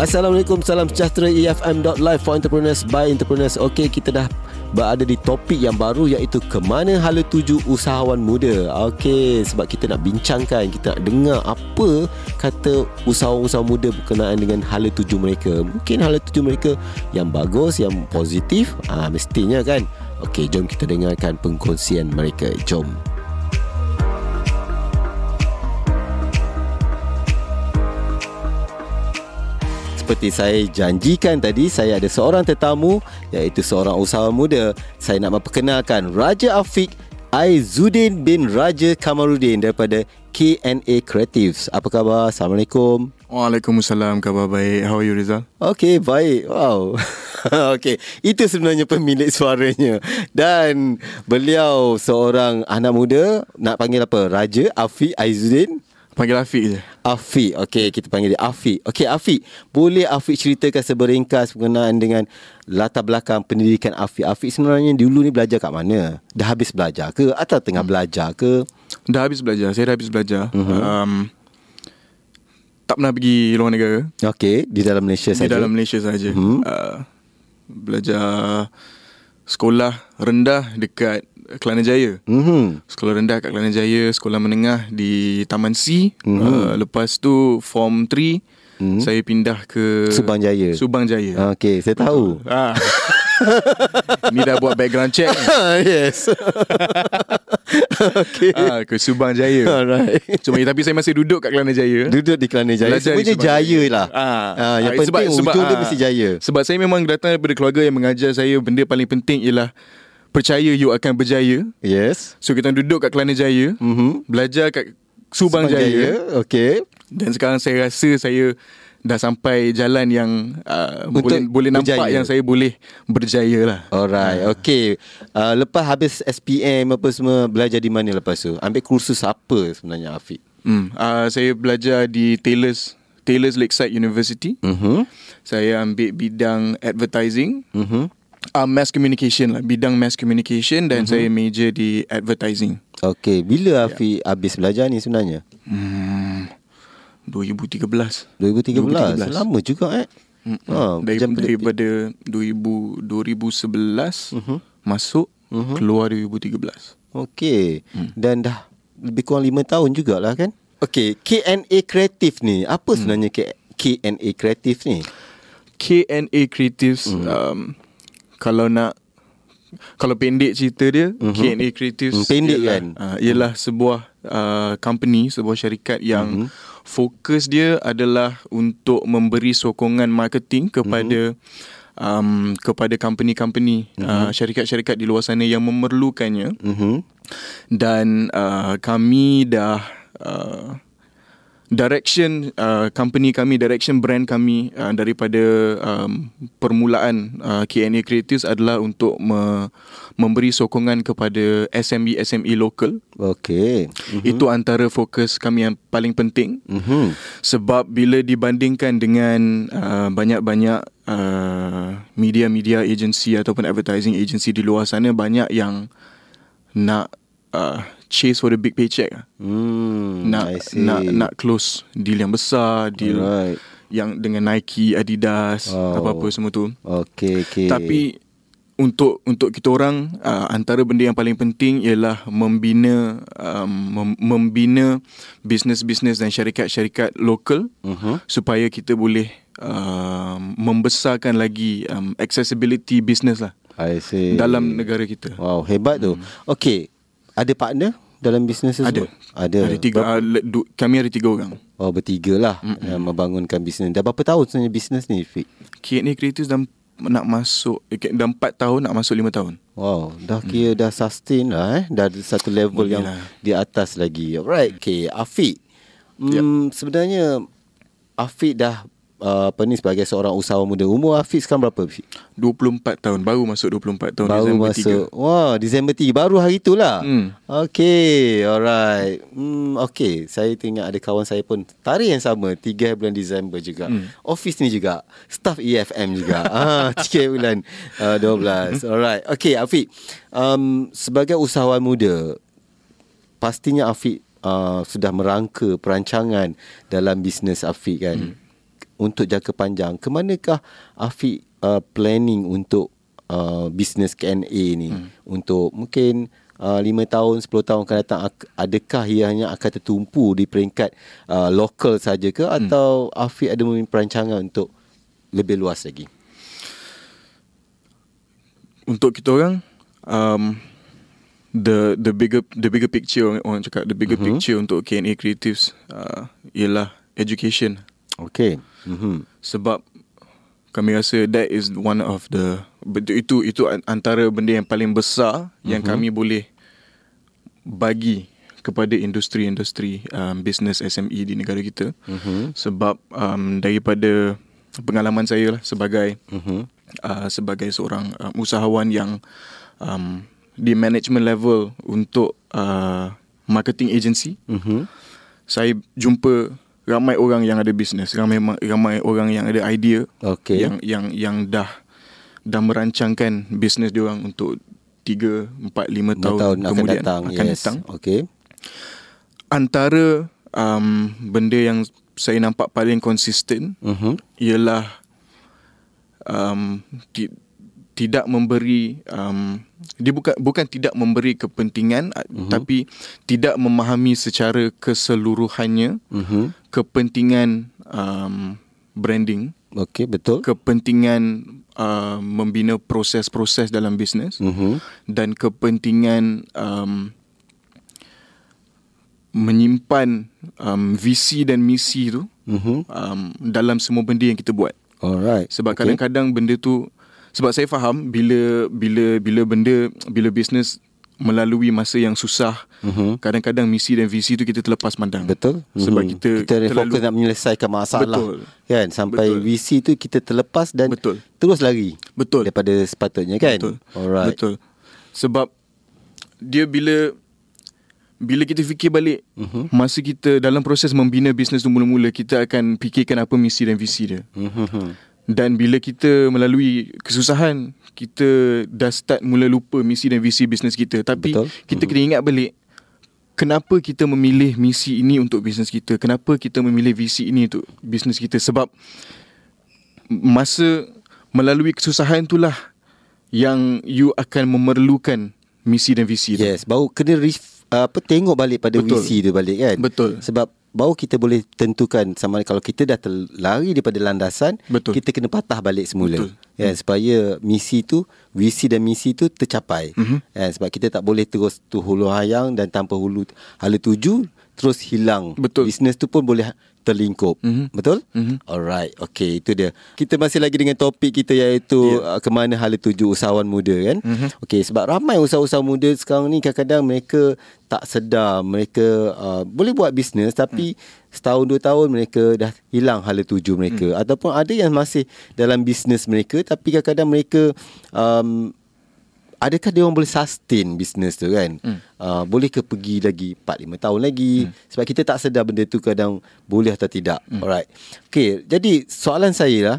Assalamualaikum, salam sejahtera EFM.live for entrepreneurs by entrepreneurs. Okey, kita dah berada di topik yang baru iaitu ke mana hala tuju usahawan muda. Okey, sebab kita nak bincangkan, kita nak dengar apa kata usahawan-usahawan muda berkenaan dengan hala tuju mereka. Mungkin hala tuju mereka yang bagus, yang positif, ah mestinya kan. Okey, jom kita dengarkan pengkongsian mereka. Jom. Seperti saya janjikan tadi saya ada seorang tetamu iaitu seorang usahawan muda saya nak memperkenalkan Raja Afiq Aizuddin bin Raja Kamaruddin daripada KNA Creatives. Apa khabar? Assalamualaikum. Waalaikumsalam. Khabar baik. How are you Rizal? Okay, baik. Wow. okay, itu sebenarnya pemilik suaranya. Dan beliau seorang anak muda. Nak panggil apa? Raja Afiq Aizuddin. Panggil Afiq je. Afiq. Okey, kita panggil dia Afiq. Okey, Afiq. Boleh Afiq ceritakan seberingkas berkenaan dengan latar belakang pendidikan Afiq? Afiq sebenarnya dulu ni belajar kat mana? Dah habis belajar ke? Atau tengah hmm. belajar ke? Dah habis belajar. Saya dah habis belajar. Uh-huh. Um, tak pernah pergi luar negara. Okey, di dalam Malaysia saja. Di dalam Malaysia saja. Uh-huh. Uh, belajar sekolah rendah dekat Kelana Jaya. Mm-hmm. Sekolah rendah kat Kelana Jaya, sekolah menengah di Taman C. Mm-hmm. Uh, lepas tu form 3 mm-hmm. saya pindah ke Subang Jaya. Subang Jaya. Okey, saya tahu. Ah. Ni dah buat background check. yes. okay. Ah, ke Subang Jaya. Alright. Cuma tapi saya masih duduk kat Kelana Jaya. Duduk di Kelana Jaya. Sebenarnya jaya lah. Ah, ah yang ah, penting sebab, ujung sebab, dia ah, mesti jaya. Sebab saya memang datang daripada keluarga yang mengajar saya benda paling penting ialah percaya you akan berjaya. Yes. So kita duduk kat Kelana Jaya, mm-hmm. belajar kat Subang, Subang Jaya. Jaya. Okay. Dan sekarang saya rasa saya dah sampai jalan yang uh, boleh boleh nampak berjaya. yang saya boleh berjaya lah. Alright. Uh. Okay. Uh, lepas habis SPM apa semua belajar di mana lepas tu? Ambil kursus apa sebenarnya Afiq? Hmm. Uh, saya belajar di Taylor's Taylor's Lakeside University. Mm-hmm. Saya ambil bidang advertising. Mm-hmm uh, mass communication lah bidang mass communication dan uh-huh. saya major di advertising. Okay, bila Afi yeah. habis belajar ni sebenarnya? Hmm, 2013. 2013. 2013. Lama juga eh. Mm-hmm. Ha, Dari, daripada 2000 2011 uh-huh. masuk uh-huh. keluar 2013. Okay. Hmm. Dan dah lebih kurang 5 tahun jugalah kan? Okay, KNA Creative ni, apa hmm. sebenarnya hmm. KNA Creative ni? KNA Creatives hmm. um, kalau nak kalau pendek cerita dia. Mhm. KNA Creatives hmm, pendek ialah, kan uh, ialah sebuah uh, company sebuah syarikat yang uh-huh. fokus dia adalah untuk memberi sokongan marketing kepada uh-huh. um, kepada company-company uh-huh. uh, syarikat-syarikat di luar sana yang memerlukannya uh-huh. dan uh, kami dah uh, direction uh, company kami direction brand kami uh, daripada um, permulaan uh, KNA Creatives adalah untuk me- memberi sokongan kepada SME SME local. Okey. Mm-hmm. Itu antara fokus kami yang paling penting. Mm-hmm. Sebab bila dibandingkan dengan uh, banyak-banyak uh, media-media agency ataupun advertising agency di luar sana banyak yang nak uh, chase for the big paycheck. Hmm, nak nak nak close deal yang besar, deal Alright. yang dengan Nike, Adidas, oh. apa-apa semua tu. Okay, okay. Tapi untuk untuk kita orang uh, antara benda yang paling penting ialah membina um, mem- membina bisnes-bisnes dan syarikat-syarikat lokal uh-huh. supaya kita boleh uh, membesarkan lagi um, accessibility business lah. I see. Dalam negara kita. Wow, hebat tu. Hmm. Okay, ada partner dalam bisnes tersebut? Ada. Ada. Ada tiga. Uh, du, kami ada tiga orang. Oh, bertiga lah mm-hmm. yang membangunkan bisnes. Dah berapa tahun sebenarnya bisnes ni, Fik? KNA Creatives dah nak masuk, eh, dah empat tahun nak masuk lima tahun. Wow, dah kira mm. dah sustain lah eh. Dah satu level Boleh yang lah. di atas lagi. Alright, okay. Afiq. Hmm, yep. Sebenarnya, Afiq dah uh, apa ni sebagai seorang usahawan muda. Umur Hafiz sekarang berapa? 24 tahun. Baru masuk 24 tahun baru Disember masuk. 3. Wah, Disember 3. Baru hari itulah. Hmm. Okay, alright. Hmm, okay, saya tengok ada kawan saya pun tarikh yang sama. 3 bulan Disember juga. Hmm. Office ni juga. Staff EFM juga. ah, 3 bulan uh, 12. Alright. Okay, Afiq. Um, sebagai usahawan muda, pastinya Afiq uh, sudah merangka perancangan dalam bisnes Afiq kan. Hmm untuk jangka panjang, ke manakah Afiq uh, planning untuk uh, bisnes KNA ni hmm. untuk mungkin uh, 5 tahun 10 tahun akan datang adakah ia hanya akan tertumpu di peringkat uh, lokal saja ke hmm. atau Afiq ada mempunyai perancangan untuk lebih luas lagi? Untuk kita orang um, the the bigger the bigger picture orang cakap the bigger mm-hmm. picture untuk KNA Creatives uh, ialah education. Okay. Mm-hmm. Sebab kami rasa that is one of the itu itu antara benda yang paling besar mm-hmm. yang mhm. kami boleh bagi kepada industri-industri um, business SME di negara kita. Mm-hmm. Sebab um, daripada pengalaman saya lah sebagai mm-hmm. uh, sebagai seorang um, usahawan yang um, di management level untuk uh, marketing agency. Mm-hmm. Saya jumpa ramai orang yang ada bisnes, ramai ramai orang yang ada idea okay. yang yang yang dah dah merancangkan bisnes dia orang untuk 3 4 5 tahun, tahun kemudian akan datang. Akan yes. datang. Okay. Antara um, benda yang saya nampak paling konsisten uh-huh. ialah um, tidak memberi um, dia bukan bukan tidak memberi kepentingan uh-huh. tapi tidak memahami secara keseluruhannya uh-huh. kepentingan um, branding okey betul kepentingan uh, membina proses-proses dalam bisnes uh-huh. dan kepentingan um, menyimpan um, visi dan misi tu uh-huh. um, dalam semua benda yang kita buat alright sebab okay. kadang-kadang benda tu sebab saya faham bila bila bila benda bila bisnes melalui masa yang susah uh-huh. kadang-kadang misi dan visi tu kita terlepas pandang betul sebab uh-huh. kita kita terlalu, fokus nak menyelesaikan masalah betul. kan sampai betul. visi tu kita terlepas dan betul. terus lari betul daripada sepatutnya kan betul alright betul sebab dia bila bila kita fikir balik uh-huh. masa kita dalam proses membina bisnes tu mula-mula kita akan fikirkan apa misi dan visi dia uh-huh. Dan bila kita melalui kesusahan Kita dah start mula lupa misi dan visi bisnes kita. Tapi Betul. kita kena ingat balik Kenapa kita memilih misi ini untuk bisnes kita? Kenapa kita memilih visi ini untuk bisnes kita? Sebab Masa melalui kesusahan itulah Yang you akan memerlukan misi dan visi tu. Yes, baru kena ref, apa tengok balik pada Betul. visi tu balik kan? Betul. Sebab baru kita boleh tentukan sama kalau kita dah terlari daripada landasan Betul. kita kena patah balik semula Betul. ya supaya misi tu visi dan misi tu tercapai mm-hmm. ya sebab kita tak boleh terus tu hulu hayang dan tanpa hulu hala tuju terus hilang Betul. bisnes tu pun boleh terlingkup. Mm-hmm. Betul? Mm-hmm. Alright. Okay, itu dia. Kita masih lagi dengan topik kita iaitu yeah. uh, ke mana hala tuju usahawan muda kan. Mm-hmm. Okay, sebab ramai usahawan muda sekarang ni kadang-kadang mereka tak sedar mereka uh, boleh buat bisnes tapi mm. setahun dua tahun mereka dah hilang hala tuju mereka mm. ataupun ada yang masih dalam bisnes mereka tapi kadang-kadang mereka um, adakah dia orang boleh sustain bisnes tu kan hmm. uh, boleh ke pergi lagi 4 5 tahun lagi hmm. sebab kita tak sedar benda tu kadang boleh atau tidak hmm. alright okey jadi soalan saya lah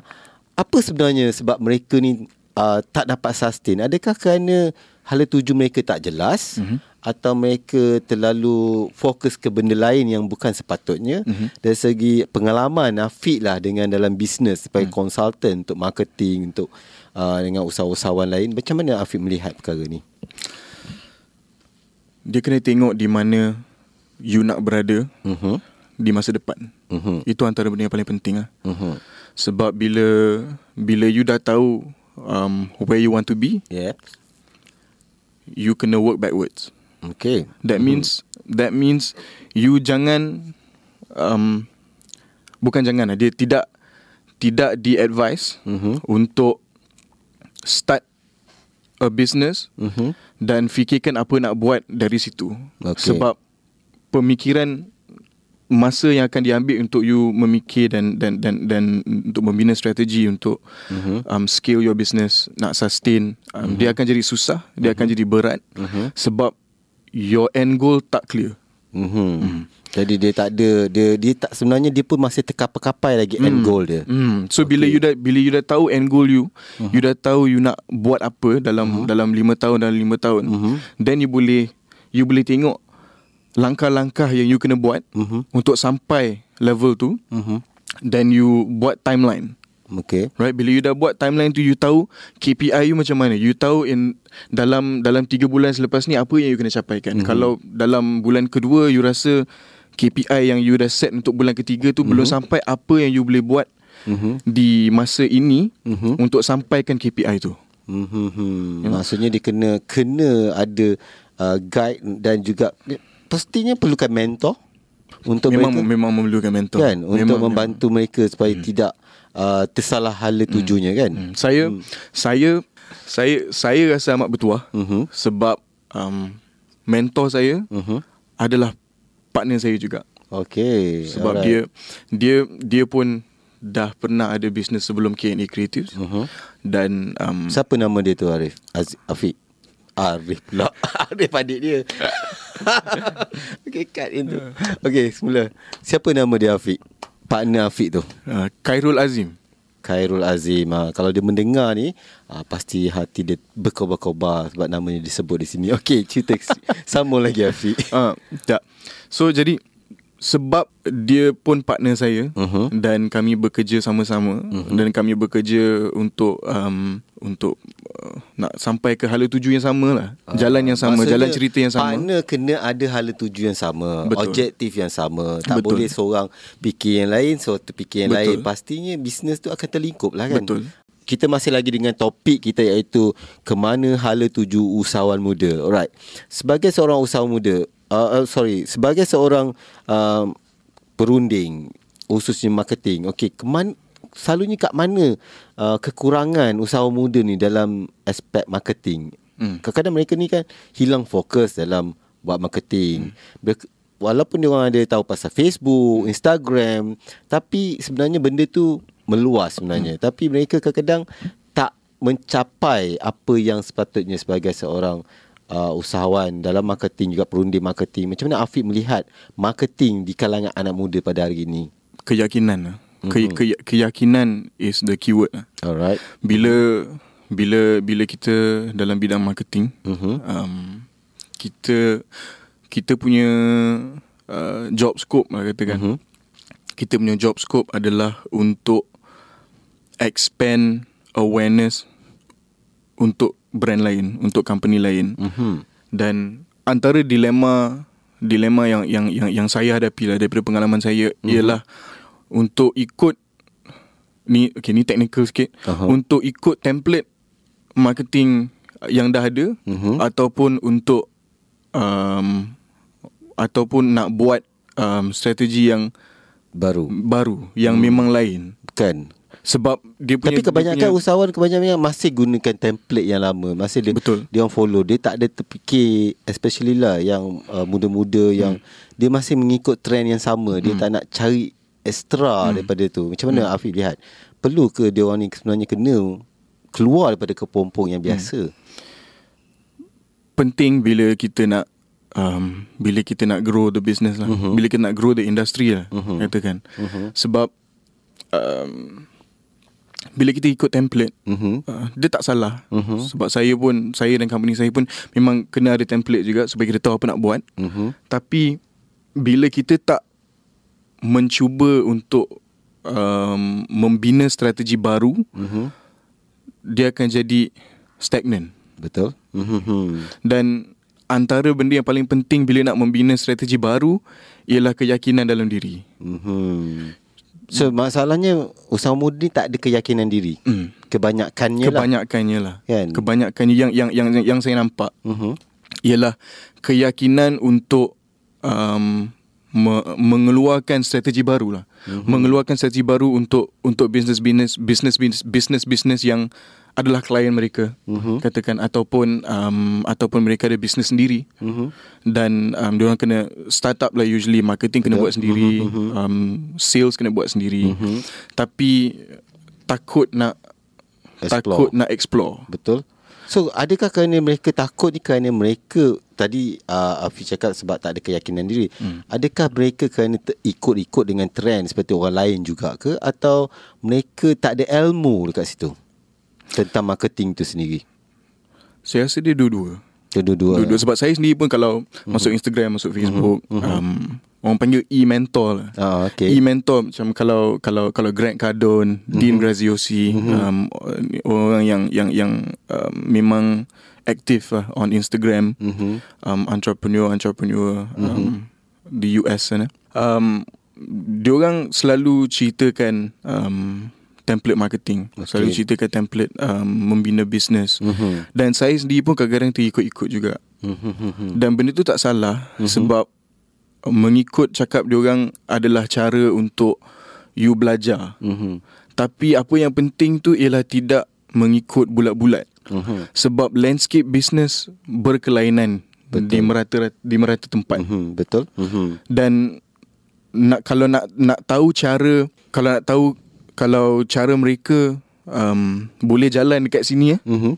apa sebenarnya sebab mereka ni uh, tak dapat sustain adakah kerana hala tuju mereka tak jelas hmm. atau mereka terlalu fokus ke benda lain yang bukan sepatutnya hmm. dari segi pengalaman Afiq lah dengan dalam bisnes sebagai hmm. konsultan untuk marketing untuk uh, dengan usahawan-usahawan lain macam mana Afiq melihat perkara ni dia kena tengok di mana you nak berada uh-huh. di masa depan uh-huh. itu antara benda yang paling penting lah. uh-huh. sebab bila bila you dah tahu um, where you want to be yeah. you kena work backwards okay that uh-huh. means that means you jangan um, bukan jangan lah, dia tidak tidak di advise uh-huh. untuk start a business mm-hmm. dan fikirkan apa nak buat dari situ. Okay. Sebab pemikiran masa yang akan diambil untuk you memikir dan dan dan dan untuk membina strategi untuk mm-hmm. um, scale your business nak sustain um, mm-hmm. dia akan jadi susah, dia mm-hmm. akan jadi berat mm-hmm. sebab your end goal tak clear. Mm-hmm. Mm. Jadi dia tak ada dia dia tak sebenarnya dia pun masih terkapai-kapai lagi mm. end goal dia. Mm. So okay. bila you dah bila you dah tahu end goal you, uh-huh. you dah tahu you nak buat apa dalam uh-huh. dalam 5 tahun dalam 5 tahun. Uh-huh. Then you boleh you boleh tengok langkah-langkah yang you kena buat uh-huh. untuk sampai level tu. Uh-huh. then you buat timeline. Okay. Right bila you dah buat timeline tu you tahu KPI you macam mana. You tahu in dalam dalam 3 bulan selepas ni apa yang you kena capaikan. Mm-hmm. Kalau dalam bulan kedua you rasa KPI yang you dah set untuk bulan ketiga tu mm-hmm. belum sampai apa yang you boleh buat mm-hmm. di masa ini mm-hmm. untuk sampaikan KPI tu. Mm-hmm. Ya. Maksudnya dia kena kena ada uh, guide dan juga pastinya perlukan mentor untuk memang mereka memang memerlukan mentor. kan untuk memang, membantu mereka supaya hmm. tidak uh, tersalah hala tujuannya kan. Hmm. Saya hmm. saya saya saya rasa amat bertuah Mhm. sebab um, mentor saya Mhm. adalah partner saya juga. Okey. Sebab dia dia dia pun dah pernah ada bisnes sebelum KNA Creatives Mhm. dan um, Siapa nama dia tu Arif? Az- Afiq. Arif pula. Arif adik dia. Okey, cut itu. Okey, semula. Siapa nama dia Afiq? Partner Afiq tu. uh, Khairul Azim. Khairul Azim ha, Kalau dia mendengar ni ha, Pasti hati dia berkobar-kobar Sebab namanya disebut di sini Okey cerita Sambung lagi Afiq Ah, tak. So jadi sebab dia pun partner saya Mhm. dan kami bekerja sama-sama dan kami bekerja untuk um, untuk uh, nak sampai ke hala tuju yang sama lah. jalan yang sama, Maksudnya, jalan cerita yang sama. Partner kena ada hala tuju yang sama Betul. Objektif yang sama Tak Betul. boleh seorang fikir yang lain Seorang fikir yang Betul. lain Pastinya bisnes tu akan terlingkup lah kan Betul. kita masih lagi dengan topik kita iaitu kemana hala tuju usahawan muda. Alright. Sebagai seorang usahawan muda, uh, uh, sorry, sebagai seorang um, perunding khususnya marketing. Okey, keman selalunya kat mana uh, kekurangan usahawan muda ni dalam aspek marketing? Hmm. Kadang-kadang mereka ni kan hilang fokus dalam buat marketing. Hmm. Walaupun dia orang ada tahu pasal Facebook, Instagram, tapi sebenarnya benda tu meluas sebenarnya. Hmm. Tapi mereka kadang-kadang tak mencapai apa yang sepatutnya sebagai seorang uh, usahawan dalam marketing juga perunding marketing. Macam mana Afiq melihat marketing di kalangan anak muda pada hari ini? Keyakinan lah. Ke, ke, keyakinan is the keyword lah. Alright. Bila bila bila kita dalam bidang marketing, Mhm. um, kita kita punya uh, job scope lah katakan. Mhm. Kita punya job scope adalah untuk expand awareness untuk brand lain, untuk company lain. Mhm. Dan antara dilema dilema yang yang yang yang saya hadapi lah daripada pengalaman saya mm-hmm. ialah untuk ikut ni okay ni technical sikit Aha. untuk ikut template marketing yang dah ada Mhm. ataupun untuk um, ataupun nak buat um, strategi yang Baru. baru yang hmm. memang lain Kan? sebab dia punya Tapi kebanyakan punya, usahawan kebanyakan masih gunakan template yang lama. Masih dia Betul. dia orang follow. Dia tak ada terfikir especially lah yang uh, muda-muda yang dia masih mengikut trend yang sama. Dia tak nak cari extra daripada tu. Macam mana Afiq lihat? Perlu ke dia orang ni sebenarnya kena keluar daripada kepompong yang biasa? penting bila kita nak um, bila kita nak grow the business lah uh-huh. bila kita nak grow the industry lah uh-huh. katakan uh-huh. sebab um, bila kita ikut template Mhm. uh, dia tak salah uh-huh. sebab saya pun saya dan company saya pun memang kena ada template juga supaya kita tahu apa nak buat Mhm. tapi bila kita tak mencuba untuk um, membina strategi baru Mhm. dia akan jadi stagnant Betul? Mhm. Dan antara benda yang paling penting bila nak membina strategi baru ialah keyakinan dalam diri. Mhm. So masalahnya usaha muda ni tak ada keyakinan diri. Hmm. Kebanyakannya lah. Kebanyakannya lah. Kan? Kebanyakannya yang yang yang yang saya nampak Mhm. ialah keyakinan untuk um, me- mengeluarkan strategi baru lah. Mm-hmm. Mengeluarkan strategi baru untuk untuk business business business business business yang adalah klien mereka Mhm. katakan ataupun um, ataupun mereka ada bisnes sendiri Mhm. dan um, dia orang kena start up lah usually marketing kena Betul. buat sendiri Mhm, um, sales kena buat sendiri Mhm. tapi takut nak Explore. takut nak explore Betul. So adakah kerana mereka takut ni kerana mereka tadi uh, Afi cakap sebab tak ada keyakinan diri. Hmm. Adakah mereka kerana ter- ikut-ikut dengan trend seperti orang lain juga ke atau mereka tak ada ilmu dekat situ tentang marketing tu sendiri? saya rasa dia dua-dua Dua-dua. Dua-dua. Sebab saya sendiri pun kalau masuk Instagram, masuk Facebook, um, orang panggil e-mentor lah. Ah, okay. E-mentor macam kalau kalau kalau Grant Cardone, Dean Graziosi, um, orang yang yang yang um, memang aktif lah on Instagram, um, entrepreneur entrepreneur um, di US sana. Um, diorang selalu ceritakan um, template marketing, okay. selalu ceritakan template um, membina bisnes. Mhm. Dan saya sendiri pun kadang-kadang terikut-ikut juga. Mhm. Dan benda tu tak salah sebab mengikut cakap diorang adalah cara untuk you belajar. Mhm. Tapi apa yang penting tu ialah tidak mengikut bulat-bulat. Mhm. Sebab landscape business berkelainan di merata di merata tempat. Mhm. Betul. Mhm. Dan nak kalau nak nak tahu cara kalau nak tahu kalau cara mereka um, boleh jalan dekat sini eh Mhm.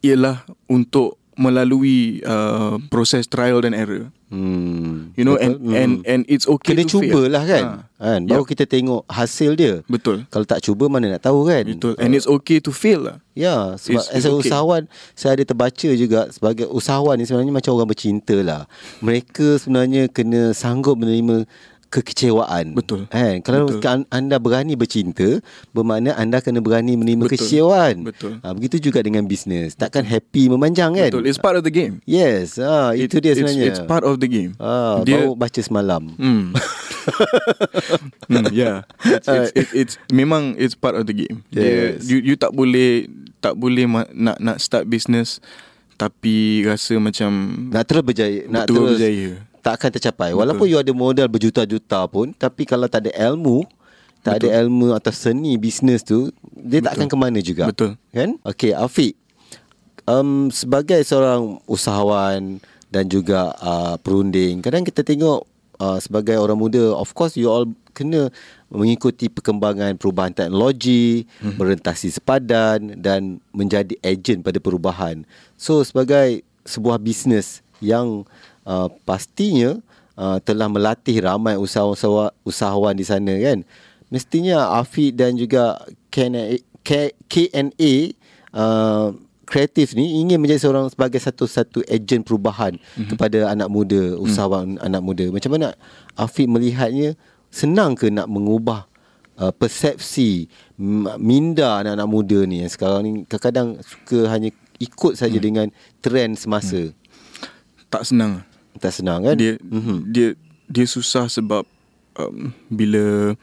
ialah untuk melalui uh, proses trial dan error. Hmm. You know Betul. and and and it's okay Kena to fail. cubalah kan. Ha, Kan baru Yup. kita tengok hasil dia. Betul. Kalau tak cuba mana nak tahu kan? Betul. And it's okay to fail lah. Ya, sebab It's- as it's a okay. usahawan saya ada terbaca juga sebagai usahawan ni sebenarnya macam orang bercinta lah. Mereka sebenarnya kena sanggup menerima kekecewaan. Betul. Kan? Kalau Betul. Betul. anda berani bercinta, bermakna anda kena berani menerima Betul. kekecewaan. Betul. Ha, begitu juga dengan bisnes. Takkan happy memanjang kan? Betul. It's part of the game. Yes, ha, itu It- dia it's- sebenarnya. It's, part of the game. Ah, Dia baru baca semalam. Hmm. hmm, yeah. It's, it's, it's, it's memang it's part of the game. Yes. Dia, you you tak boleh tak boleh nak nak start business tapi rasa macam Nak terus berjaya, nak terus berjaya. Tak akan tercapai. Walaupun you ada modal berjuta-juta pun, tapi kalau tak ada ilmu, tak ada ilmu atau seni bisnes tu, dia tak akan ke mana juga. Betul. Kan? Okey, Afiq. Um, sebagai seorang usahawan dan juga uh, perunding, kadang kita tengok uh, sebagai orang muda, of course you all kena mengikuti perkembangan perubahan teknologi, hmm. berentasi sepadan dan menjadi ejen pada perubahan. So sebagai sebuah bisnes yang uh, pastinya uh, telah melatih ramai usahawan usahawan di sana kan. Mestinya Afiq dan juga K&A, K- K&A uh, kreatif ni ingin menjadi seorang sebagai satu-satu ejen perubahan mm-hmm. kepada anak muda, usahawan mm. anak muda. Macam mana Afiq melihatnya senang ke nak mengubah uh, persepsi minda anak-anak muda ni yang sekarang ni kadang-kadang suka hanya ikut saja mm. dengan trend semasa. Mm. tak senang. Tak senang kan? Dia mm-hmm. dia dia susah sebab um, bila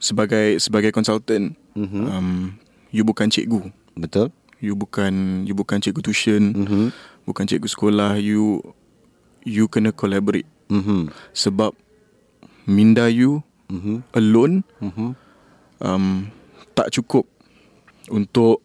sebagai sebagai consultant mm-hmm. um, you bukan cikgu. Betul? You bukan you bukan cikgu tuition, Mhm. bukan cikgu sekolah, you you kena collaborate. Mhm. Sebab minda you Mhm. alone Mhm. um, tak cukup untuk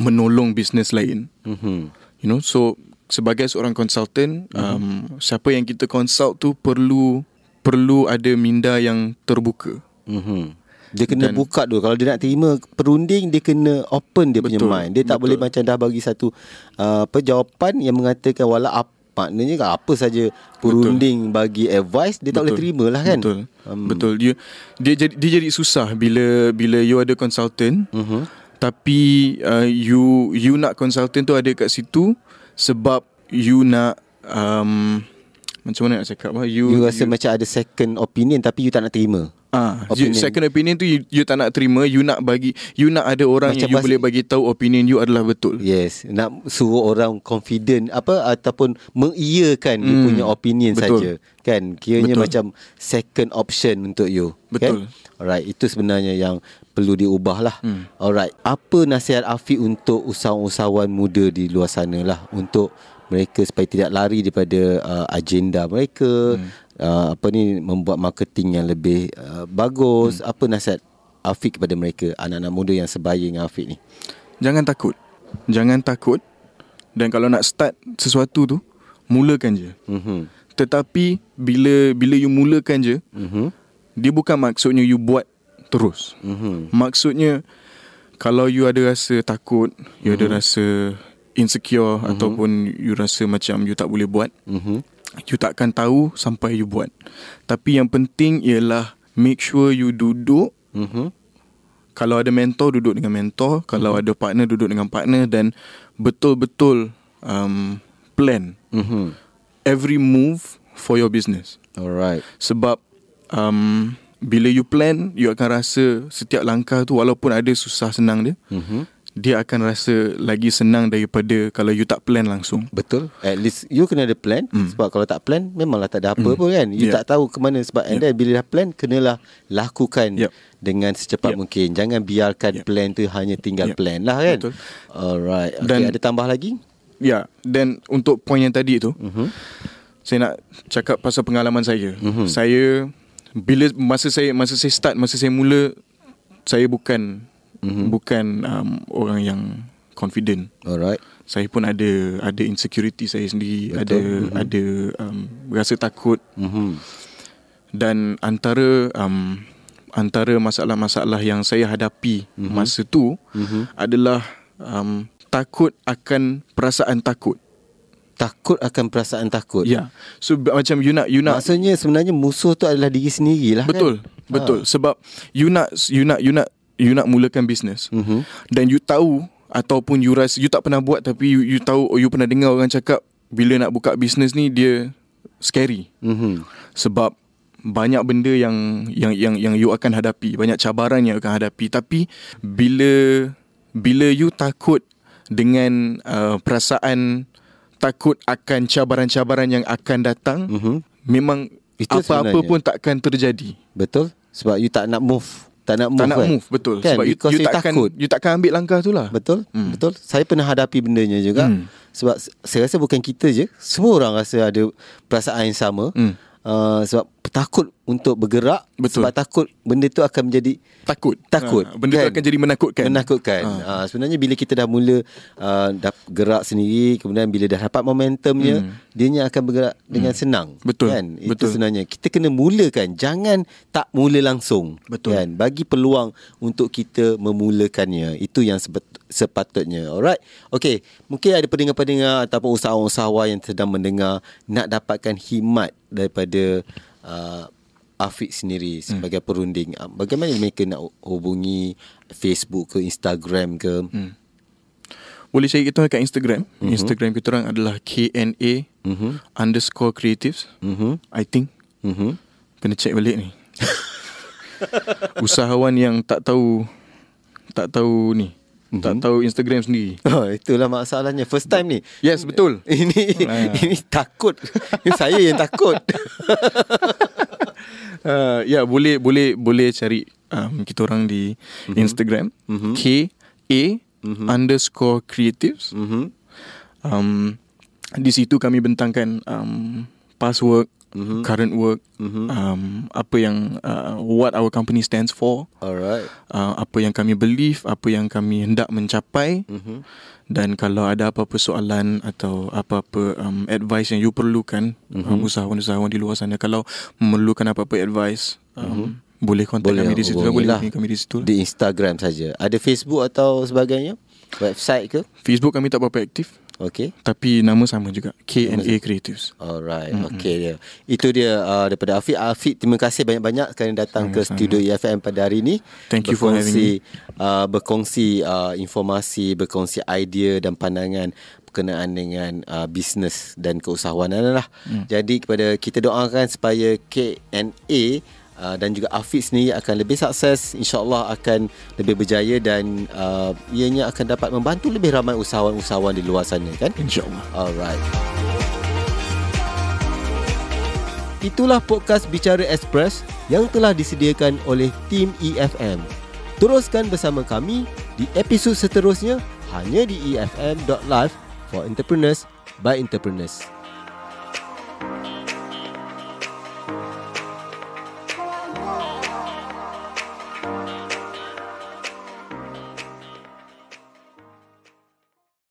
menolong bisnes lain. Mhm. You know, so sebagai seorang consultant, um, siapa yang kita consult tu perlu perlu ada minda yang terbuka. Mhm. Dia kena Dan- buka dulu Kalau dia nak terima perunding Dia kena open dia punya Betul, mind Dia tak betul. boleh macam dah bagi satu uh, apa, Jawapan yang mengatakan Walau apa Maknanya kan apa saja Perunding bagi advice Dia tak boleh terima lah kan Betul. Um, Betul. Dia dia jadi dia jadi susah bila bila you ada consultant. Mhm. Tapi uh, you you nak consultant tu ada kat situ sebab you nak um, macam mana nak cakap ah you You rasa macam ada second opinion Tapi you tak nak terima Ah, opinion. second opinion tu you, you tak nak terima, you nak bagi you nak ada orang Macam yang you boleh bagi tahu opinion you adalah betul. Yes Nak suruh orang confident Apa Ataupun Mengiyakan Dia Hmm, punya opinion saja Kan Kiranya Betul. macam Second option untuk you Betul. kan? Alright Itu sebenarnya yang Perlu diubah lah Hmm. Alright Apa nasihat Afiq Untuk usahawan-usahawan muda Di luar sana lah Untuk mereka supaya tidak lari daripada uh, agenda mereka hmm. Uh, apa ni membuat marketing yang lebih uh, bagus hmm. apa nasihat Afiq kepada mereka anak-anak muda yang sebaya dengan Afiq ni Jangan takut. Jangan takut. Dan kalau nak start sesuatu tu, mulakan je. mhm Tetapi bila bila you mulakan je, mhm dia bukan maksudnya you buat terus. mhm Maksudnya kalau you ada rasa takut, you ada rasa insecure ataupun you rasa macam you tak boleh buat, mhm you takkan tahu sampai you buat. Tapi yang penting ialah make sure you duduk mhm kalau ada mentor duduk dengan mentor, kalau ada partner duduk dengan partner dan betul-betul um, plan Mhm. every move for your business. Alright. Sebab um, bila you plan, you akan rasa setiap langkah tu walaupun ada susah senang dia, Mhm. Dia akan rasa lagi senang daripada kalau you tak plan langsung. Betul. At least you kena ada plan Mm. sebab kalau tak plan memanglah tak ada apa pun kan. You Yeah. tak tahu ke mana sebab and Yeah. then bila dah plan kenalah lakukan Yep. dengan secepat Yep. mungkin. Jangan biarkan Yep. plan tu hanya tinggal Yep. plan lah kan. Betul. Alright. Okay, Dan- ada tambah lagi? Ya, dan untuk poin yang tadi tu, Mhm. saya nak cakap pasal pengalaman saya. Mhm. Saya bila masa saya masa saya start, masa saya mula saya bukan Mhm. bukan um, orang yang confident. Alright. Saya pun ada ada insecurity saya sendiri, Betul. ada Mhm. ada um, rasa takut Mhm. dan antara um, antara masalah-masalah yang saya hadapi Mhm. masa tu Mhm. adalah um, takut akan perasaan takut. Takut akan perasaan takut. Ya. So b- macam you nak you nak Maksudnya sebenarnya musuh tu adalah diri sendiri lah betul kan? betul sebab you nak you nak you nak you nak mulakan bisnes Mhm. dan you tahu ataupun you rasa you tak pernah buat tapi you, you tahu or you pernah dengar orang cakap bila nak buka bisnes ni dia scary Mhm. sebab banyak benda yang yang yang yang you akan hadapi, banyak cabaran yang you akan hadapi. Tapi bila bila you takut dengan uh, perasaan takut akan cabaran-cabaran yang akan datang, Mhm. memang Itu apa-apa sebenarnya. pun takkan terjadi. Betul? Sebab you tak nak move. Tak nak move tak nak kan? move betul Kan? sebab Because you you takkan takut. you takkan ambil langkah tu lah. Betul? Hmm. Betul. Saya pernah hadapi bendanya juga. Hmm. Sebab saya rasa bukan kita je, semua orang rasa ada perasaan yang sama. Hmm. Uh, sebab takut untuk bergerak Betul. sebab takut benda tu akan menjadi Takut. Takut, Ha, benda kan? tu akan jadi menakutkan. menakutkan. Ha. Uh, sebenarnya bila kita dah mula uh, dah gerak sendiri, kemudian bila dah dapat momentumnya, Hmm. dianya akan bergerak dengan senang. Betul, Kan? Itu betul. sebenarnya kita kena mulakan, jangan tak mula langsung. Betul. Kan? Bagi peluang untuk kita memulakannya. Itu yang sepet- sepatutnya. Alright. Okey, mungkin ada pendengar-pendengar ataupun usahawan-usahawan yang sedang mendengar nak dapatkan hikmat daripada uh, Afiq sendiri sebagai perunding. Uh, Bagaimana mereka nak hubungi Facebook ke Instagram ke? Hmm. Boleh cari kita kat Instagram. Mm-hmm. Instagram kita orang adalah KNA Mhm. underscore creatives. Mhm. I think. Mhm. Kena check balik ni. Usahawan yang tak tahu tak tahu ni. Mm-hmm. Tak tahu Instagram sendiri. Oh, itulah masalahnya. First time ni. Yes, betul. Ini Ah. ini takut. Ini saya yang takut. Uh, ya, boleh boleh boleh cari um, kita orang di mm-hmm. Instagram. Mhm. K A underscore creatives. Mhm. Um, di situ kami bentangkan um, past Mhm. current work, Mhm. um, apa yang uh, what our company stands for, Alright. uh, apa yang kami believe, apa yang kami hendak mencapai Mhm. dan kalau ada apa-apa soalan atau apa-apa um, advice yang you perlukan Mhm. um, usahawan-usahawan di luar sana kalau memerlukan apa-apa advice um, boleh contact Boleh kami di situ hubungi boleh lah. kami di situ Di Instagram saja. Ada Facebook atau sebagainya? Website ke? Facebook kami tak berapa aktif Okey. tapi nama sama juga KNA Creatives Alright, mm-hmm. okey dia. Itu dia uh, daripada Afiq. Afiq, terima kasih banyak-banyak kerana datang ke Sama-sama. studio EFM pada hari ini. Thank you for having Uh, berkongsi uh, informasi, berkongsi idea dan pandangan berkenaan dengan uh, bisnes dan keusahawanan lah. Mm. Jadi kepada kita doakan supaya KNA Uh, dan juga Afiq sendiri akan lebih sukses InsyaAllah akan lebih berjaya Dan uh, ianya akan dapat membantu lebih ramai usahawan-usahawan di luar sana kan InsyaAllah Alright. Itulah podcast Bicara Express yang telah disediakan oleh tim EFM. Teruskan bersama kami di episod seterusnya hanya di efm.live for entrepreneurs by entrepreneurs.